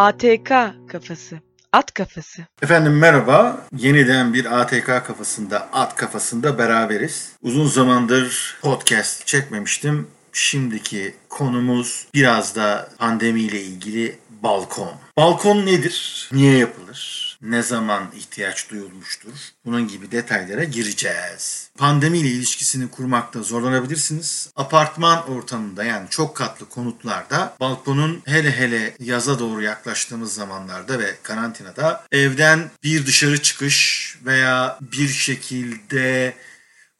ATK kafası. At kafası. Efendim merhaba. Yeniden bir ATK kafasında, at kafasında beraberiz. Uzun zamandır podcast çekmemiştim. Şimdiki konumuz biraz da pandemiyle ilgili balkon. Balkon nedir? Niye yapılır? Ne zaman ihtiyaç duyulmuştur? Bunun gibi detaylara gireceğiz. Pandemiyle ilişkisini kurmakta zorlanabilirsiniz. Apartman ortamında yani çok katlı konutlarda balkonun hele hele yaza doğru yaklaştığımız zamanlarda ve karantinada evden bir dışarı çıkış veya bir şekilde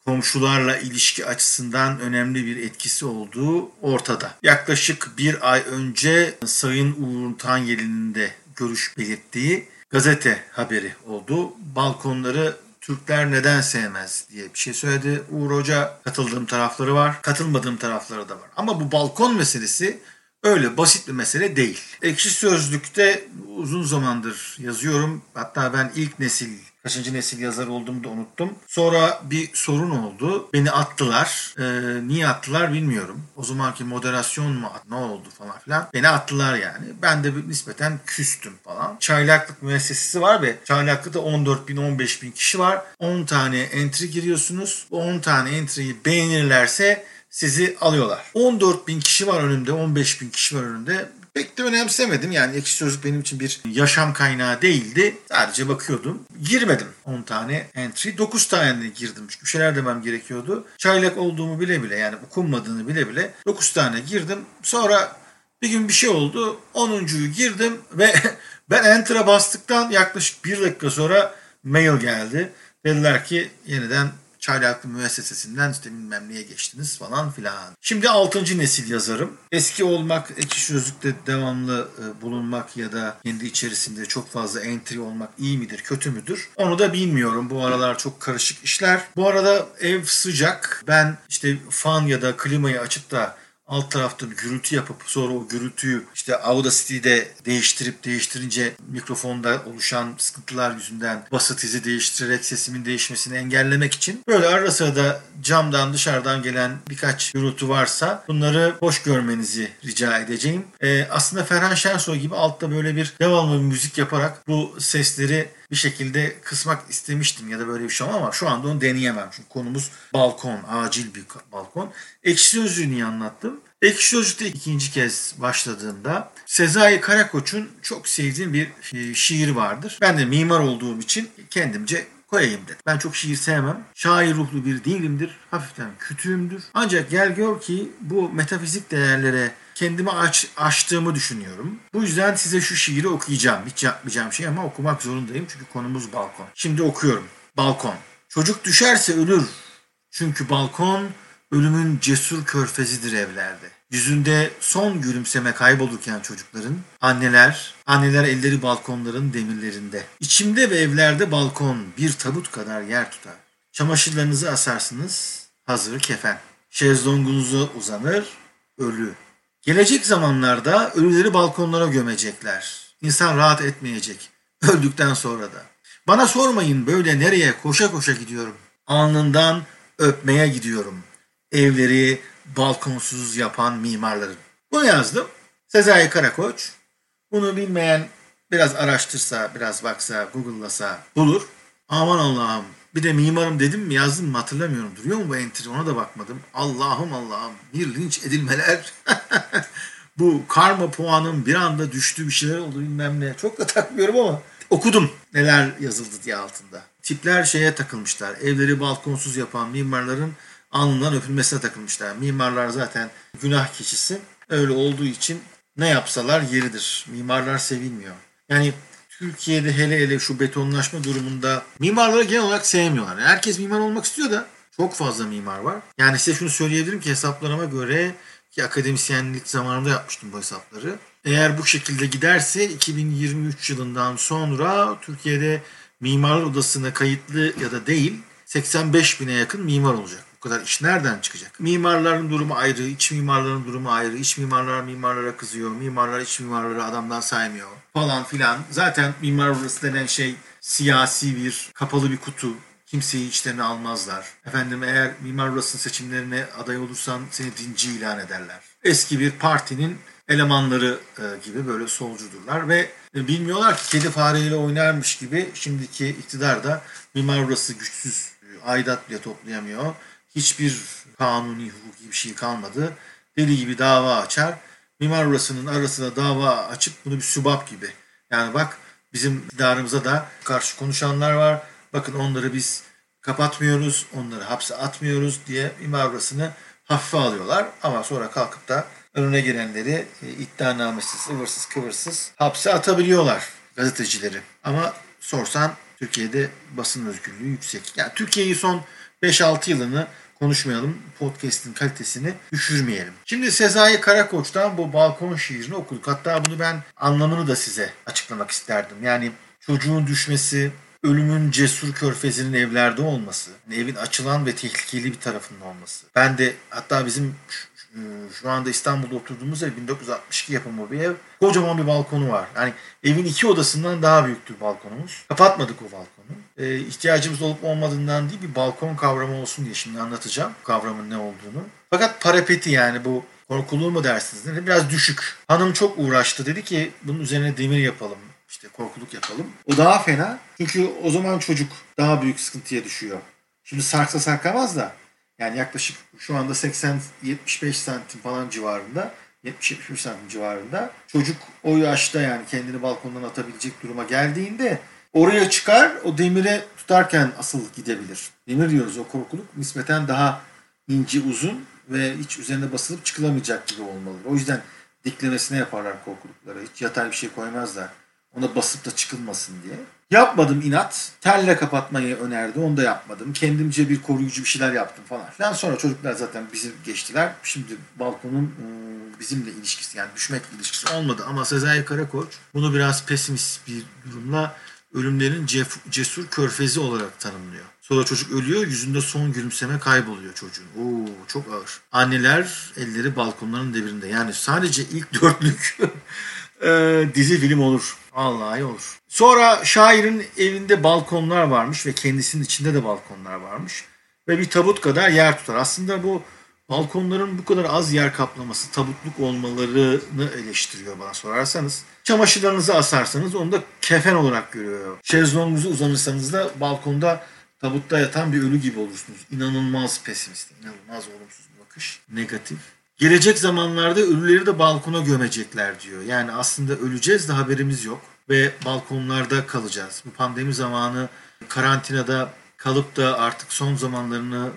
komşularla ilişki açısından önemli bir etkisi olduğu ortada. Yaklaşık bir ay önce Sayın Uğur Tanyeli'nin de görüş belirttiği gazete haberi oldu. Balkonları Türkler neden sevmez diye bir şey söyledi. Uğur Hoca katıldığım tarafları var, katılmadığım tarafları da var. Ama bu balkon meselesi öyle basit bir mesele değil. Ekşi Sözlük'te uzun zamandır yazıyorum. Hatta ben ilk nesil Kaçıncı nesil yazar olduğumu da unuttum. Sonra bir sorun oldu. Beni attılar. Ee, niye attılar bilmiyorum. O zamanki moderasyon mu ne oldu falan filan. Beni attılar yani. Ben de bir nispeten küstüm falan. Çaylaklık müessesesi var ve çaylaklıkta 14 bin 15 bin kişi var. 10 tane entry giriyorsunuz. Bu 10 tane entry'yi beğenirlerse sizi alıyorlar. 14 bin kişi var önümde, 15 bin kişi var önümde pek de önemsemedim. Yani ekşi sözlük benim için bir yaşam kaynağı değildi. Sadece bakıyordum. Girmedim 10 tane entry. 9 tane girdim. Çünkü bir şeyler demem gerekiyordu. Çaylak olduğumu bile bile yani okunmadığını bile bile 9 tane girdim. Sonra bir gün bir şey oldu. 10.yu girdim ve ben enter'a bastıktan yaklaşık bir dakika sonra mail geldi. Dediler ki yeniden Çaylaklı müessesesinden işte bilmem neye geçtiniz falan filan. Şimdi 6. nesil yazarım. Eski olmak, ekşi sözlükte devamlı e, bulunmak ya da kendi içerisinde çok fazla entry olmak iyi midir, kötü müdür? Onu da bilmiyorum. Bu aralar çok karışık işler. Bu arada ev sıcak. Ben işte fan ya da klimayı açıp da alt tarafta bir gürültü yapıp sonra o gürültüyü işte Audacity'de değiştirip değiştirince mikrofonda oluşan sıkıntılar yüzünden basıt izi değiştirerek sesimin değişmesini engellemek için böyle ara sırada camdan dışarıdan gelen birkaç gürültü varsa bunları hoş görmenizi rica edeceğim. Ee, aslında Ferhan Şensoy gibi altta böyle bir devamlı bir müzik yaparak bu sesleri bir şekilde kısmak istemiştim ya da böyle bir şey ama şu anda onu deneyemem. Çünkü konumuz balkon, acil bir balkon. Ekşi Sözlüğü niye anlattım? Ekşi Sözlük'te ikinci kez başladığında Sezai Karakoç'un çok sevdiğim bir e, şiir vardır. Ben de mimar olduğum için kendimce koyayım dedim. Ben çok şiir sevmem. Şair ruhlu bir değilimdir. Hafiften kütüğümdür. Ancak gel gör ki bu metafizik değerlere kendimi aç, açtığımı düşünüyorum. Bu yüzden size şu şiiri okuyacağım. Hiç yapmayacağım şey ama okumak zorundayım çünkü konumuz balkon. Şimdi okuyorum. Balkon. Çocuk düşerse ölür. Çünkü balkon ölümün cesur körfezidir evlerde. Yüzünde son gülümseme kaybolurken çocukların, anneler, anneler elleri balkonların demirlerinde. İçimde ve evlerde balkon bir tabut kadar yer tutar. Çamaşırlarınızı asarsınız, hazır kefen. Şezlongunuza uzanır, ölü. Gelecek zamanlarda ölüleri balkonlara gömecekler. İnsan rahat etmeyecek. Öldükten sonra da. Bana sormayın böyle nereye koşa koşa gidiyorum. Alnından öpmeye gidiyorum. Evleri balkonsuz yapan mimarların. Bunu yazdım. Sezai Karakoç. Bunu bilmeyen biraz araştırsa, biraz baksa, Google'lasa bulur. Aman Allah'ım bir de mimarım dedim mi yazdım mı hatırlamıyorum. Duruyor mu bu entry ona da bakmadım. Allah'ım Allah'ım bir linç edilmeler. bu karma puanım bir anda düştü bir şeyler oldu bilmem ne. Çok da takmıyorum ama okudum neler yazıldı diye altında. Tipler şeye takılmışlar. Evleri balkonsuz yapan mimarların alnından öpülmesine takılmışlar. Mimarlar zaten günah keçisi. Öyle olduğu için ne yapsalar yeridir. Mimarlar sevilmiyor. Yani Türkiye'de hele hele şu betonlaşma durumunda mimarları genel olarak sevmiyorlar. Herkes mimar olmak istiyor da çok fazla mimar var. Yani size şunu söyleyebilirim ki hesaplarıma göre ki akademisyenlik zamanında yapmıştım bu hesapları. Eğer bu şekilde giderse 2023 yılından sonra Türkiye'de mimarlar odasına kayıtlı ya da değil 85 bine yakın mimar olacak. Bu kadar iş nereden çıkacak? Mimarların durumu ayrı, iç mimarların durumu ayrı. İç mimarlar mimarlara kızıyor, mimarlar iç mimarları adamdan saymıyor falan filan. Zaten mimar odası denen şey siyasi bir kapalı bir kutu. Kimseyi içlerine almazlar. Efendim eğer mimar odasının seçimlerine aday olursan seni dinci ilan ederler. Eski bir partinin elemanları e, gibi böyle solcudurlar ve e, bilmiyorlar ki kedi fareyle oynarmış gibi şimdiki iktidar da mimar burası güçsüz aidat bile toplayamıyor. Hiçbir kanuni hukuki bir şey kalmadı. Deli gibi dava açar. Mimar burasının arasına dava açıp bunu bir sübap gibi. Yani bak bizim iktidarımıza da karşı konuşanlar var. Bakın onları biz kapatmıyoruz, onları hapse atmıyoruz diye mimar burasını hafife alıyorlar. Ama sonra kalkıp da önüne gelenleri e, iddianamesiz, ıvırsız kıvırsız hapse atabiliyorlar gazetecileri. Ama sorsan Türkiye'de basın özgürlüğü yüksek. Yani Türkiye'yi son 5-6 yılını konuşmayalım. Podcast'in kalitesini düşürmeyelim. Şimdi Sezai Karakoç'tan bu balkon şiirini okuduk. Hatta bunu ben anlamını da size açıklamak isterdim. Yani çocuğun düşmesi, ölümün cesur körfezinin evlerde olması, evin açılan ve tehlikeli bir tarafının olması. Ben de hatta bizim şu anda İstanbul'da oturduğumuz ev 1962 yapımı bir ev. Kocaman bir balkonu var. Yani evin iki odasından daha büyüktür balkonumuz. Kapatmadık o balkonu. Ee, ihtiyacımız olup olmadığından değil bir balkon kavramı olsun diye şimdi anlatacağım kavramın ne olduğunu. Fakat parapeti yani bu korkuluğu mu dersiniz? Dedi. Biraz düşük. Hanım çok uğraştı. Dedi ki bunun üzerine demir yapalım. İşte korkuluk yapalım. O daha fena. Çünkü o zaman çocuk daha büyük sıkıntıya düşüyor. Şimdi sarksa sarkamaz da yani yaklaşık şu anda 80-75 santim falan civarında 70-75 santim civarında. Çocuk o yaşta yani kendini balkondan atabilecek duruma geldiğinde oraya çıkar o demire tutarken asıl gidebilir. Demir diyoruz o korkuluk nispeten daha ince uzun ve hiç üzerine basılıp çıkılamayacak gibi olmalıdır. O yüzden diklemesine yaparlar korkulukları. Hiç yatay bir şey koymazlar. Ona basıp da çıkılmasın diye. Yapmadım inat. Telle kapatmayı önerdi. Onu da yapmadım. Kendimce bir koruyucu bir şeyler yaptım falan filan. Sonra çocuklar zaten bizi geçtiler. Şimdi balkonun ıı, bizimle ilişkisi yani düşmek ilişkisi olmadı. Ama Sezai Karakoç bunu biraz pesimist bir durumla ölümlerin cesur körfezi olarak tanımlıyor. Sonra çocuk ölüyor, yüzünde son gülümseme kayboluyor çocuğun. Oo çok ağır. Anneler elleri balkonların devrinde. Yani sadece ilk dörtlük e, dizi film olur. Vallahi olur. Sonra şairin evinde balkonlar varmış ve kendisinin içinde de balkonlar varmış. Ve bir tabut kadar yer tutar. Aslında bu balkonların bu kadar az yer kaplaması, tabutluk olmalarını eleştiriyor bana sorarsanız. Çamaşırlarınızı asarsanız onu da kefen olarak görüyor. Şezlongunuzu uzanırsanız da balkonda tabutta yatan bir ölü gibi olursunuz. İnanılmaz pesimist, inanılmaz olumsuz bir bakış. Negatif. Gelecek zamanlarda ölüleri de balkona gömecekler diyor. Yani aslında öleceğiz de haberimiz yok ve balkonlarda kalacağız. Bu pandemi zamanı karantinada kalıp da artık son zamanlarını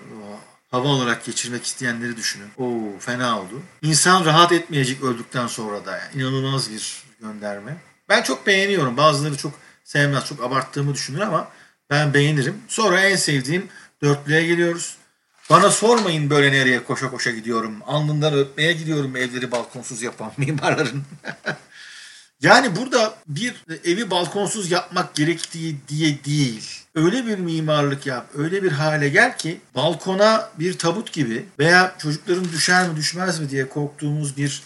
hava olarak geçirmek isteyenleri düşünün. Oo fena oldu. İnsan rahat etmeyecek öldükten sonra da. Yani inanılmaz bir gönderme. Ben çok beğeniyorum. Bazıları çok sevmez, çok abarttığımı düşünür ama ben beğenirim. Sonra en sevdiğim dörtlüğe geliyoruz. Bana sormayın böyle nereye koşa koşa gidiyorum. Alnından öpmeye gidiyorum evleri balkonsuz yapan mimarların. yani burada bir evi balkonsuz yapmak gerektiği diye değil. Öyle bir mimarlık yap, öyle bir hale gel ki balkona bir tabut gibi veya çocukların düşer mi düşmez mi diye korktuğumuz bir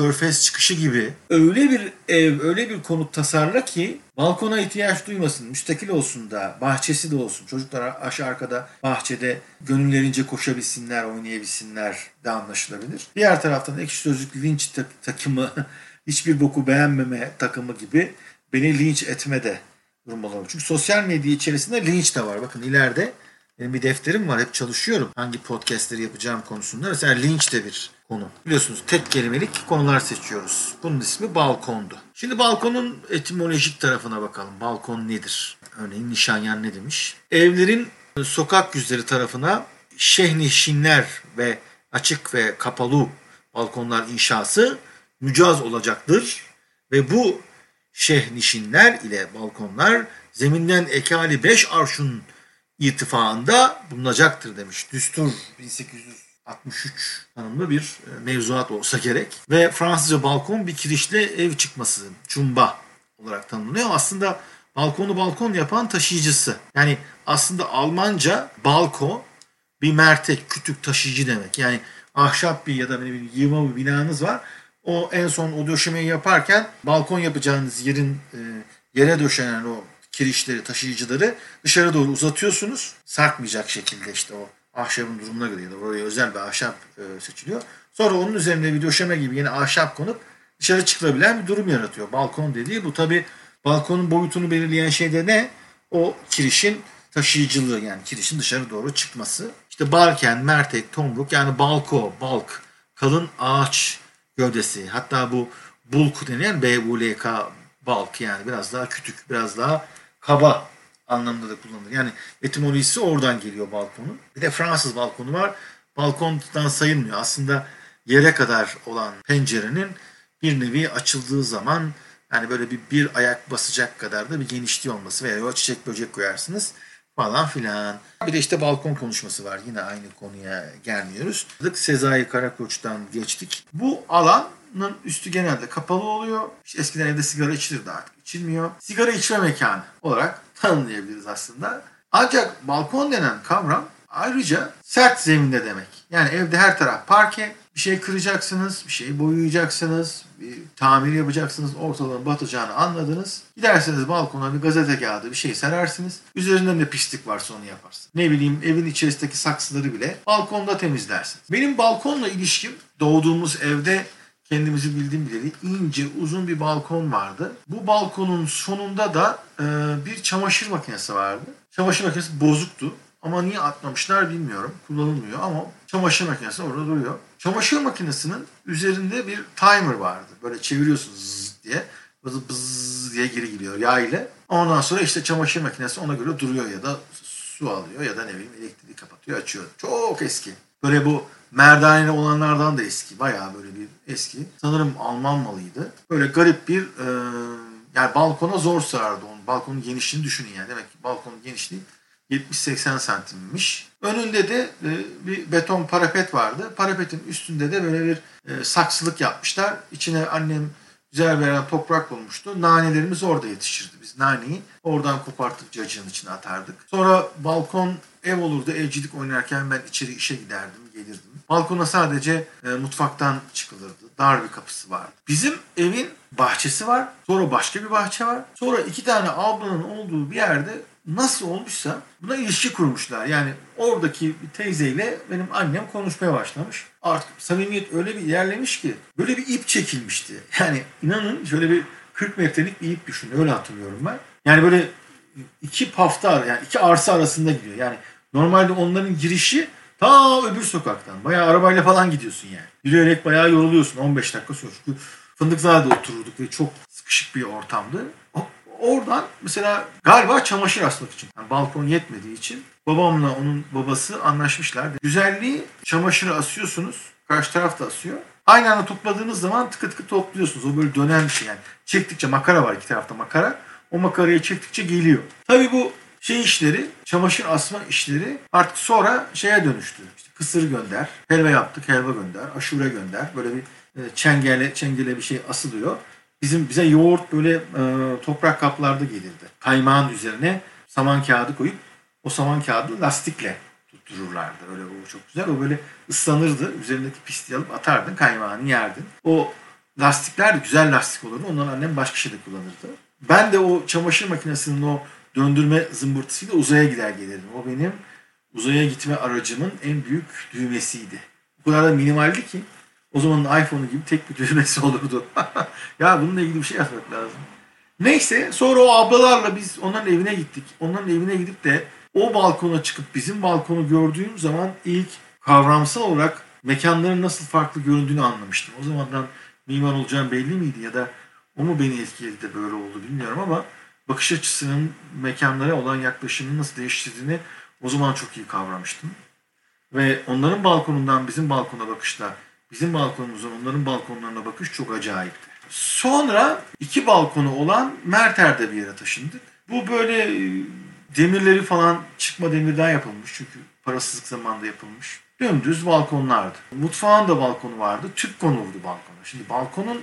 körfez çıkışı gibi öyle bir ev, öyle bir konut tasarla ki balkona ihtiyaç duymasın, müstakil olsun da, bahçesi de olsun. Çocuklar aşağı arkada bahçede gönüllerince koşabilsinler, oynayabilsinler de anlaşılabilir. Diğer taraftan ekşi sözlük linç takımı, hiçbir boku beğenmeme takımı gibi beni linç etme de durumları. Çünkü sosyal medya içerisinde linç de var. Bakın ileride benim bir defterim var. Hep çalışıyorum. Hangi podcastleri yapacağım konusunda. Mesela linç de bir konu. Biliyorsunuz tek kelimelik konular seçiyoruz. Bunun ismi balkondu. Şimdi balkonun etimolojik tarafına bakalım. Balkon nedir? Örneğin Nişanyan ne demiş? Evlerin sokak yüzleri tarafına şehnişinler ve açık ve kapalı balkonlar inşası mücaz olacaktır. Ve bu şehnişinler ile balkonlar zeminden ekali beş arşun irtifaında bulunacaktır demiş. Düstur 1863 tanımlı bir e, mevzuat olsa gerek. Ve Fransızca balkon bir kirişle ev çıkması, cumba olarak tanımlanıyor. Aslında balkonu balkon yapan taşıyıcısı. Yani aslında Almanca balko bir mertek, kütük taşıyıcı demek. Yani ahşap bir ya da ne bileyim yığma bir binanız var. O en son o döşemeyi yaparken balkon yapacağınız yerin e, yere döşenen o kirişleri, taşıyıcıları dışarı doğru uzatıyorsunuz. Sarkmayacak şekilde işte o ahşabın durumuna göre ya da oraya özel bir ahşap e, seçiliyor. Sonra onun üzerinde bir döşeme gibi yine ahşap konup dışarı çıkılabilen bir durum yaratıyor. Balkon dediği bu tabi balkonun boyutunu belirleyen şey de ne? O kirişin taşıyıcılığı yani kirişin dışarı doğru çıkması. İşte barken, mertek, tomruk yani balko, balk, kalın ağaç gövdesi. Hatta bu bulk denen B-U-L-K balk yani biraz daha kütük, biraz daha kaba anlamında da kullanılır. Yani etimolojisi oradan geliyor balkonun. Bir de Fransız balkonu var. Balkondan sayılmıyor. Aslında yere kadar olan pencerenin bir nevi açıldığı zaman yani böyle bir bir ayak basacak kadar da bir genişliği olması veya çiçek böcek koyarsınız falan filan. Bir de işte balkon konuşması var. Yine aynı konuya gelmiyoruz. Sezai Karakoç'tan geçtik. Bu alanın üstü genelde kapalı oluyor. İşte eskiden evde sigara içilirdi artık içilmiyor. Sigara içme mekanı olarak tanımlayabiliriz aslında. Ancak balkon denen kavram ayrıca sert zeminde demek. Yani evde her taraf parke, bir şey kıracaksınız, bir şey boyayacaksınız, bir tamir yapacaksınız, ortalığın batacağını anladınız. Giderseniz balkona bir gazete kağıdı bir şey serersiniz. Üzerinden de pislik varsa onu yaparsınız. Ne bileyim evin içerisindeki saksıları bile balkonda temizlersiniz. Benim balkonla ilişkim doğduğumuz evde kendimizi bildiğim bileli ince uzun bir balkon vardı. Bu balkonun sonunda da e, bir çamaşır makinesi vardı. Çamaşır makinesi bozuktu. Ama niye atmamışlar bilmiyorum. Kullanılmıyor ama çamaşır makinesi orada duruyor. Çamaşır makinesinin üzerinde bir timer vardı. Böyle çeviriyorsunuz diye. Bız bız diye geri gidiyor yağ ile. Ondan sonra işte çamaşır makinesi ona göre duruyor ya da su alıyor ya da ne bileyim elektriği kapatıyor açıyor. Çok eski. Böyle bu merdaneli olanlardan da eski. Bayağı böyle bir eski. Sanırım Alman malıydı. Böyle garip bir e, yani balkona zor sığardı onun. Balkonun genişliğini düşünün yani. Demek ki balkonun genişliği 70-80 santimmiş. Önünde de e, bir beton parapet vardı. Parapetin üstünde de böyle bir e, saksılık yapmışlar. İçine annem güzel veren toprak bulmuştu. Nanelerimiz orada yetişirdi. Biz naneyi oradan kopartıp cacığın içine atardık. Sonra balkon ev olurdu. Evcilik oynarken ben içeri işe giderdim, gelirdim. Balkona sadece e, mutfaktan çıkılırdı. Dar bir kapısı vardı. Bizim evin bahçesi var. Sonra başka bir bahçe var. Sonra iki tane ablanın olduğu bir yerde nasıl olmuşsa buna ilişki kurmuşlar. Yani oradaki bir teyzeyle benim annem konuşmaya başlamış. Artık samimiyet öyle bir ilerlemiş ki böyle bir ip çekilmişti. Yani inanın şöyle bir 40 metrelik bir ip düşünün. Öyle hatırlıyorum ben. Yani böyle iki pafta yani iki arsa arasında gidiyor. Yani normalde onların girişi ta öbür sokaktan. Bayağı arabayla falan gidiyorsun yani. Yürüyerek bayağı yoruluyorsun 15 dakika sonra. Çünkü Fındıkzade'de otururduk ve çok sıkışık bir ortamdı. Oradan mesela galiba çamaşır asmak için. Yani balkon yetmediği için babamla onun babası anlaşmışlar. Güzelliği çamaşırı asıyorsunuz. Karşı taraf da asıyor. Aynı anda topladığınız zaman tıkı tıkı topluyorsunuz. O böyle dönen bir şey yani. Çektikçe makara var iki tarafta makara. O makarayı çektikçe geliyor. Tabii bu şey işleri, çamaşır asma işleri artık sonra şeye dönüştü. İşte kısır gönder, helva yaptık, helva gönder, aşure gönder. Böyle bir çengele, çengele bir şey asılıyor. Bizim bize yoğurt böyle e, toprak kaplarda gelirdi. Kaymağın üzerine saman kağıdı koyup o saman kağıdı lastikle tuttururlardı. Öyle o çok güzel. O böyle ıslanırdı. Üzerindeki pisliği alıp atardın. Kaymağını yerdin. O lastikler güzel lastik olurdu. Ondan annem başka şeyde kullanırdı. Ben de o çamaşır makinesinin o döndürme zımbırtısıyla uzaya gider gelirdim. O benim uzaya gitme aracımın en büyük düğmesiydi. O kadar da minimaldi ki o zaman iPhone'u gibi tek bir düğmesi olurdu. ya bununla ilgili bir şey yazmak lazım. Neyse sonra o ablalarla biz onların evine gittik. Onların evine gidip de o balkona çıkıp bizim balkonu gördüğüm zaman ilk kavramsal olarak mekanların nasıl farklı göründüğünü anlamıştım. O zamandan mimar olacağım belli miydi ya da o mu beni etkiledi de böyle oldu bilmiyorum ama bakış açısının mekanlara olan yaklaşımını nasıl değiştirdiğini o zaman çok iyi kavramıştım. Ve onların balkonundan bizim balkona bakışta bizim balkonumuzdan onların balkonlarına bakış çok acayipti. Sonra iki balkonu olan Merter'de bir yere taşındık. Bu böyle e, demirleri falan çıkma demirden yapılmış çünkü parasızlık zamanında yapılmış. Dümdüz balkonlardı. Mutfağın da balkonu vardı. Tüp konurdu balkona. Şimdi balkonun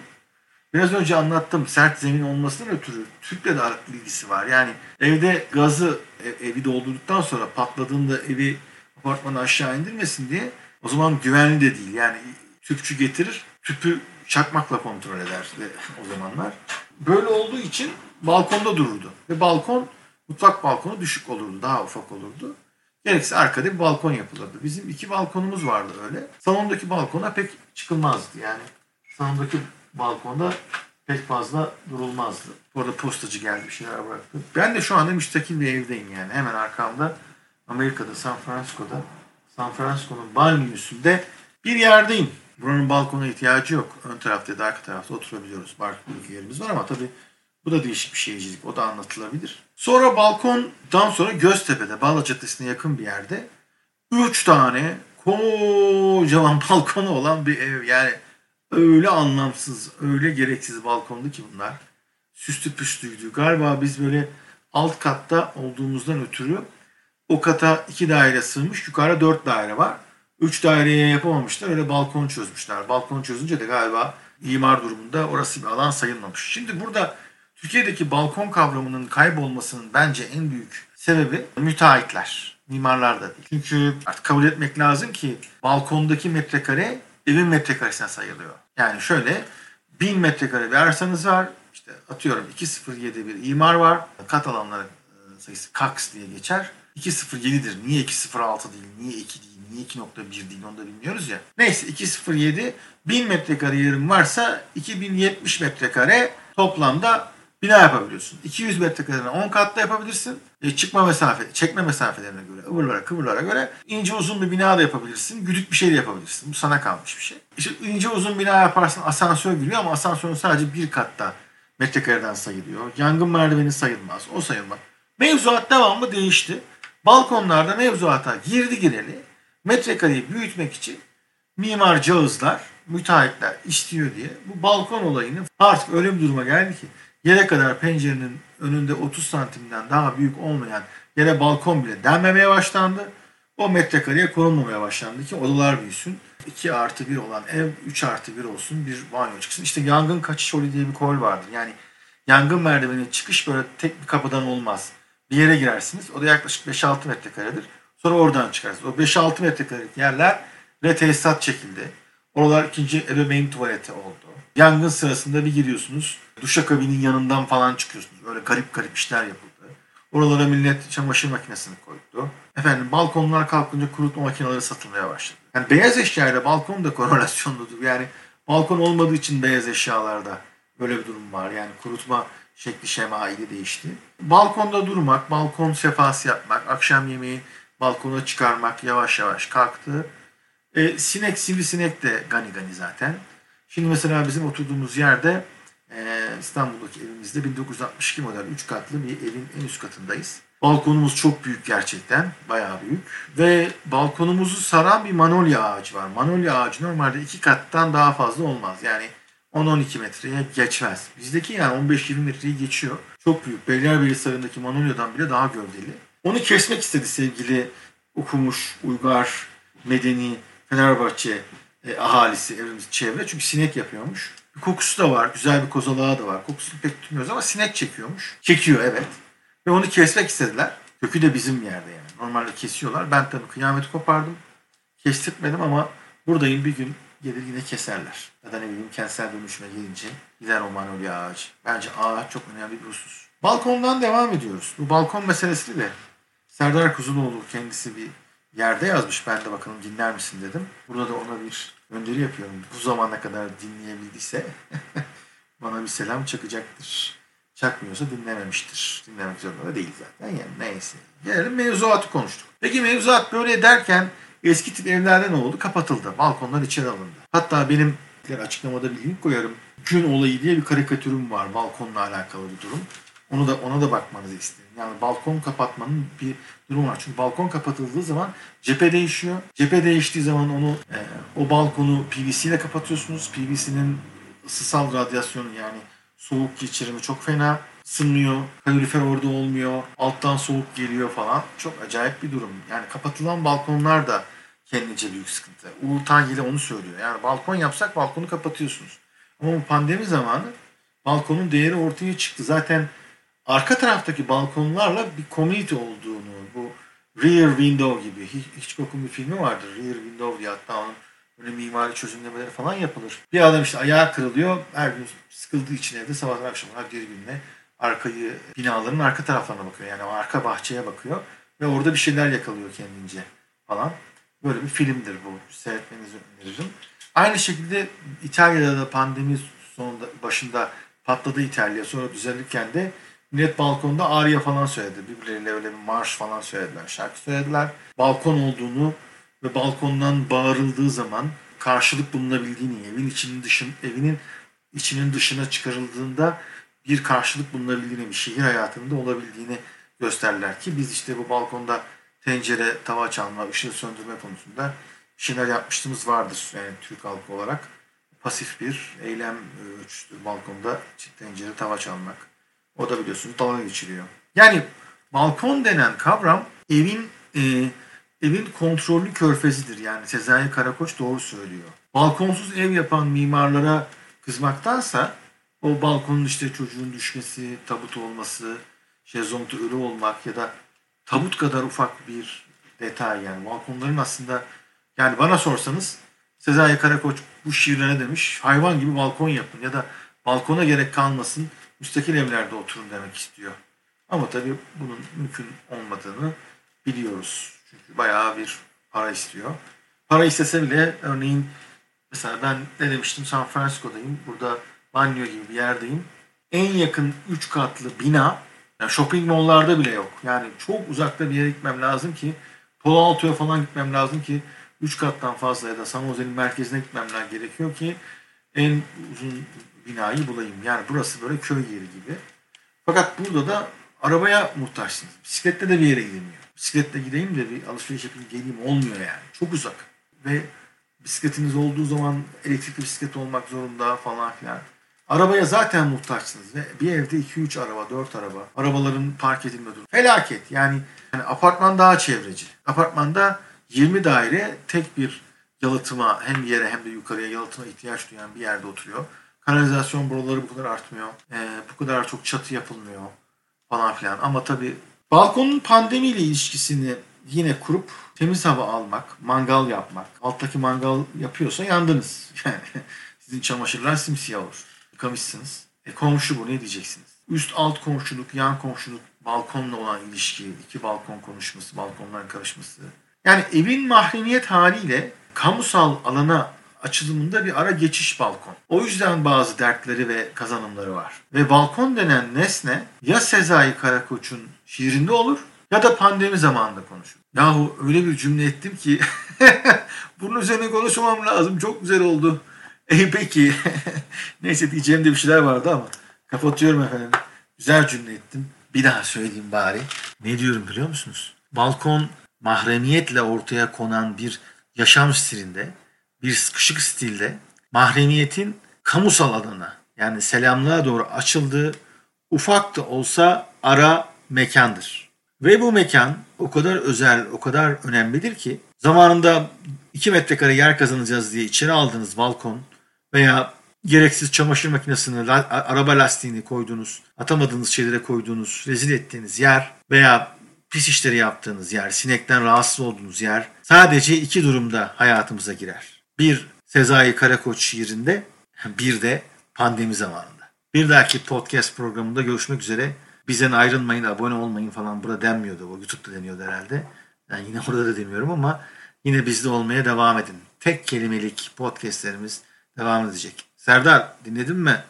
biraz önce anlattım sert zemin olmasından ötürü tüple de ilgisi var. Yani evde gazı evi doldurduktan sonra patladığında evi apartmanı aşağı indirmesin diye o zaman güvenli de değil. Yani tüpçü getirir, tüpü çakmakla kontrol eder o zamanlar. Böyle olduğu için balkonda dururdu. Ve balkon, mutfak balkonu düşük olurdu, daha ufak olurdu. Gerekse arkada bir balkon yapılırdı. Bizim iki balkonumuz vardı öyle. Salondaki balkona pek çıkılmazdı yani. Salondaki balkonda pek fazla durulmazdı. Orada postacı geldi bir şeyler bıraktı. Ben de şu anda müstakil bir evdeyim yani. Hemen arkamda Amerika'da, San Francisco'da, San Francisco'nun banliyosunda bir yerdeyim. Buranın balkona ihtiyacı yok. Ön tarafta ya da arka tarafta oturabiliyoruz. Barklık yerimiz var ama tabii bu da değişik bir şehircilik. O da anlatılabilir. Sonra balkondan sonra Göztepe'de, Bağla Caddesi'ne yakın bir yerde 3 tane kocaman balkonu olan bir ev. Yani öyle anlamsız, öyle gereksiz balkondu ki bunlar. Süslü püslüydü. Galiba biz böyle alt katta olduğumuzdan ötürü o kata iki daire sığmış. Yukarıda dört daire var. Üç daireye yapamamışlar. Öyle balkon çözmüşler. Balkon çözünce de galiba imar durumunda orası bir alan sayılmamış. Şimdi burada Türkiye'deki balkon kavramının kaybolmasının bence en büyük sebebi müteahhitler. Mimarlar da değil. Çünkü artık kabul etmek lazım ki balkondaki metrekare evin metrekaresine sayılıyor. Yani şöyle 1000 metrekare bir arsanız var. İşte atıyorum 207 bir imar var. Kat alanları e, sayısı KAKS diye geçer. 207'dir. Niye 206 değil? Niye 2 değil? Niye 2.1 değil? Onu da bilmiyoruz ya. Neyse 207 1000 metrekare yerim varsa 2070 metrekare toplamda bina yapabiliyorsun. 200 metrekareden 10 katlı yapabilirsin. E, çıkma mesafe, çekme mesafelerine göre, ıvırlara, kıvırlara göre ince uzun bir bina da yapabilirsin. Güdük bir şey de yapabilirsin. Bu sana kalmış bir şey. İşte ince uzun bina yaparsın asansör giriyor ama asansörün sadece bir katta metrekareden sayılıyor. Yangın merdiveni sayılmaz. O sayılmaz. Mevzuat devamlı değişti. Balkonlarda mevzuata girdi gireli metrekareyi büyütmek için mimar cağızlar, müteahhitler istiyor diye bu balkon olayını artık öyle bir duruma geldi ki yere kadar pencerenin önünde 30 santimden daha büyük olmayan yere balkon bile denmemeye başlandı. O metrekareye konulmamaya başlandı ki odalar büyüsün. 2 artı 1 olan ev 3 artı 1 olsun bir banyo çıksın. İşte yangın kaçış rolü diye bir kol vardır. Yani yangın merdiveni çıkış böyle tek bir kapıdan olmaz. Bir yere girersiniz. O da yaklaşık 5-6 metrekaredir. Sonra oradan çıkarsınız. O 5-6 metrekarelik yerler ve tesisat çekildi. Oralar ikinci ebeveyn tuvaleti oldu. Yangın sırasında bir giriyorsunuz. Duşakabinin yanından falan çıkıyorsunuz. Böyle garip garip işler yapıldı. Oralara millet çamaşır makinesini koydu. Efendim balkonlar kalkınca kurutma makineleri satılmaya başladı. Yani beyaz eşya ile balkon da korelasyonludur. Yani balkon olmadığı için beyaz eşyalarda böyle bir durum var. Yani kurutma şekli şemaili değişti. Balkonda durmak, balkon sefası yapmak, akşam yemeği balkona çıkarmak yavaş yavaş kalktı. E, sinek, sivrisinek de gani gani zaten. Şimdi mesela bizim oturduğumuz yerde e, İstanbul'daki evimizde 1962 model 3 katlı bir evin en üst katındayız. Balkonumuz çok büyük gerçekten. Bayağı büyük. Ve balkonumuzu saran bir manolya ağacı var. Manolya ağacı normalde iki kattan daha fazla olmaz. Yani 10-12 metreye geçmez. Bizdeki yani 15-20 metreyi geçiyor. Çok büyük. Beylerbeyi Sarı'ndaki Manolya'dan bile daha gövdeli. Onu kesmek istedi sevgili okumuş, uygar, medeni Fenerbahçe e, ahalisi, evimiz çevre. Çünkü sinek yapıyormuş. Bir kokusu da var. Güzel bir kozalağı da var. Kokusunu pek tutmuyoruz ama sinek çekiyormuş. Çekiyor evet. Ve onu kesmek istediler. Kökü de bizim yerde yani. Normalde kesiyorlar. Ben tabii kıyameti kopardım. Kestirtmedim ama buradayım bir gün gelir yine keserler. Ya da ne bileyim kentsel dönüşüme gelince gider o manolya ağacı. Bence ağaç çok önemli bir husus. Balkondan devam ediyoruz. Bu balkon meselesi de Serdar Kuzuloğlu kendisi bir yerde yazmış. Ben de bakalım dinler misin dedim. Burada da ona bir önderi yapıyorum. Bu zamana kadar dinleyebildiyse bana bir selam çakacaktır. Çakmıyorsa dinlememiştir. Dinlemek zorunda da değil zaten. Yani neyse. Gelelim mevzuatı konuştuk. Peki mevzuat böyle derken eski tip evlerde ne oldu? Kapatıldı. Balkonlar içeri alındı. Hatta benim açıklamada bir link koyarım. Gün olayı diye bir karikatürüm var. Balkonla alakalı bir durum. Onu da ona da bakmanızı isterim. Yani balkon kapatmanın bir durum var. Çünkü balkon kapatıldığı zaman cephe değişiyor. Cephe değiştiği zaman onu e, o balkonu PVC ile kapatıyorsunuz. PVC'nin ısısal radyasyonu yani soğuk geçirimi çok fena. Isınmıyor. Kalorifer orada olmuyor. Alttan soğuk geliyor falan. Çok acayip bir durum. Yani kapatılan balkonlar da kendince büyük sıkıntı. Uğur Tangeli onu söylüyor. Yani balkon yapsak balkonu kapatıyorsunuz. Ama bu pandemi zamanı balkonun değeri ortaya çıktı. Zaten arka taraftaki balkonlarla bir community olduğunu, bu Rear Window gibi Hitchcock'un bir filmi vardır. Rear Window diye hatta onun böyle mimari çözümlemeleri falan yapılır. Bir adam işte ayağı kırılıyor. Her gün sıkıldığı için evde sabahtan akşama kadar bir günle arkayı binaların arka taraflarına bakıyor. Yani o arka bahçeye bakıyor ve orada bir şeyler yakalıyor kendince falan. Böyle bir filmdir bu. Seyretmenizi öneririm. Aynı şekilde İtalya'da da pandemi sonunda başında patladı İtalya sonra düzelirken de millet balkonda Arya falan söyledi. Birbirleriyle öyle bir marş falan söylediler. Şarkı söylediler. Balkon olduğunu ve balkondan bağırıldığı zaman karşılık bulunabildiğini, evin içinin dışın, evinin içinin dışına çıkarıldığında bir karşılık bulunabildiğini, bir şehir hayatında olabildiğini gösterler ki biz işte bu balkonda tencere, tava çalma, ışığı söndürme konusunda şeyler yapmıştığımız vardır. Yani Türk halkı olarak pasif bir eylem ölçüsüdür balkonda tencere, tava çalmak. O da biliyorsunuz dalga geçiriyor. Yani balkon denen kavram evin e, evin kontrollü körfezidir. Yani Sezai Karakoç doğru söylüyor. Balkonsuz ev yapan mimarlara kızmaktansa o balkonun işte çocuğun düşmesi, tabut olması, şezlongda ölü olmak ya da tabut kadar ufak bir detay yani balkonların aslında yani bana sorsanız Sezai Karakoç bu şiirine ne demiş? Hayvan gibi balkon yapın ya da balkona gerek kalmasın müstakil evlerde oturun demek istiyor. Ama tabii bunun mümkün olmadığını biliyoruz. Çünkü bayağı bir para istiyor. Para istese bile örneğin mesela ben ne demiştim San Francisco'dayım. Burada banyo gibi bir yerdeyim. En yakın 3 katlı bina yani shopping malllarda bile yok. Yani çok uzakta bir yere gitmem lazım ki Palo Alto'ya falan gitmem lazım ki 3 kattan fazla ya da San Jose'nin merkezine gitmem gerekiyor ki en uzun binayı bulayım. Yani burası böyle köy yeri gibi. Fakat burada da arabaya muhtaçsınız. Bisiklette de bir yere gidemiyor. Bisikletle gideyim de bir alışveriş yapayım geleyim olmuyor yani. Çok uzak. Ve bisikletiniz olduğu zaman elektrikli bisiklet olmak zorunda falan filan. Arabaya zaten muhtaçsınız ve bir evde 2-3 araba, 4 araba. Arabaların park edilme durumu. Felaket. Yani, yani apartman daha çevreci. Apartmanda 20 daire tek bir yalıtıma hem yere hem de yukarıya yalıtıma ihtiyaç duyan bir yerde oturuyor. Kanalizasyon boruları bu kadar artmıyor. Ee, bu kadar çok çatı yapılmıyor falan filan. Ama tabii balkonun pandemiyle ilişkisini yine kurup temiz hava almak, mangal yapmak. Alttaki mangal yapıyorsa yandınız. Yani sizin çamaşırlar simsiyah olur. Yıkamışsınız. E komşu bu ne diyeceksiniz? Üst alt komşuluk, yan komşuluk, balkonla olan ilişki, iki balkon konuşması, balkonların karışması. Yani evin mahremiyet haliyle kamusal alana açılımında bir ara geçiş balkon. O yüzden bazı dertleri ve kazanımları var. Ve balkon denen nesne ya Sezai Karakoç'un şiirinde olur ya da pandemi zamanında konuşur. Yahu öyle bir cümle ettim ki bunun üzerine konuşmam lazım. Çok güzel oldu. E peki. Neyse diyeceğim de bir şeyler vardı ama kapatıyorum efendim. Güzel cümle ettim. Bir daha söyleyeyim bari. Ne diyorum biliyor musunuz? Balkon mahremiyetle ortaya konan bir yaşam stilinde, bir sıkışık stilde mahremiyetin kamusal alana yani selamlığa doğru açıldığı ufak da olsa ara mekandır. Ve bu mekan o kadar özel, o kadar önemlidir ki zamanında 2 metrekare yer kazanacağız diye içeri aldığınız balkon veya gereksiz çamaşır makinesini, araba lastiğini koyduğunuz, atamadığınız şeylere koyduğunuz, rezil ettiğiniz yer veya pis işleri yaptığınız yer, sinekten rahatsız olduğunuz yer sadece iki durumda hayatımıza girer. Bir Sezai Karakoç şiirinde, bir de pandemi zamanında. Bir dahaki podcast programında görüşmek üzere. Bizden ayrılmayın, abone olmayın falan burada denmiyordu. O YouTube'da deniyordu herhalde. Yani yine orada da demiyorum ama yine bizde olmaya devam edin. Tek kelimelik podcastlerimiz devam edecek. Serdar dinledin mi?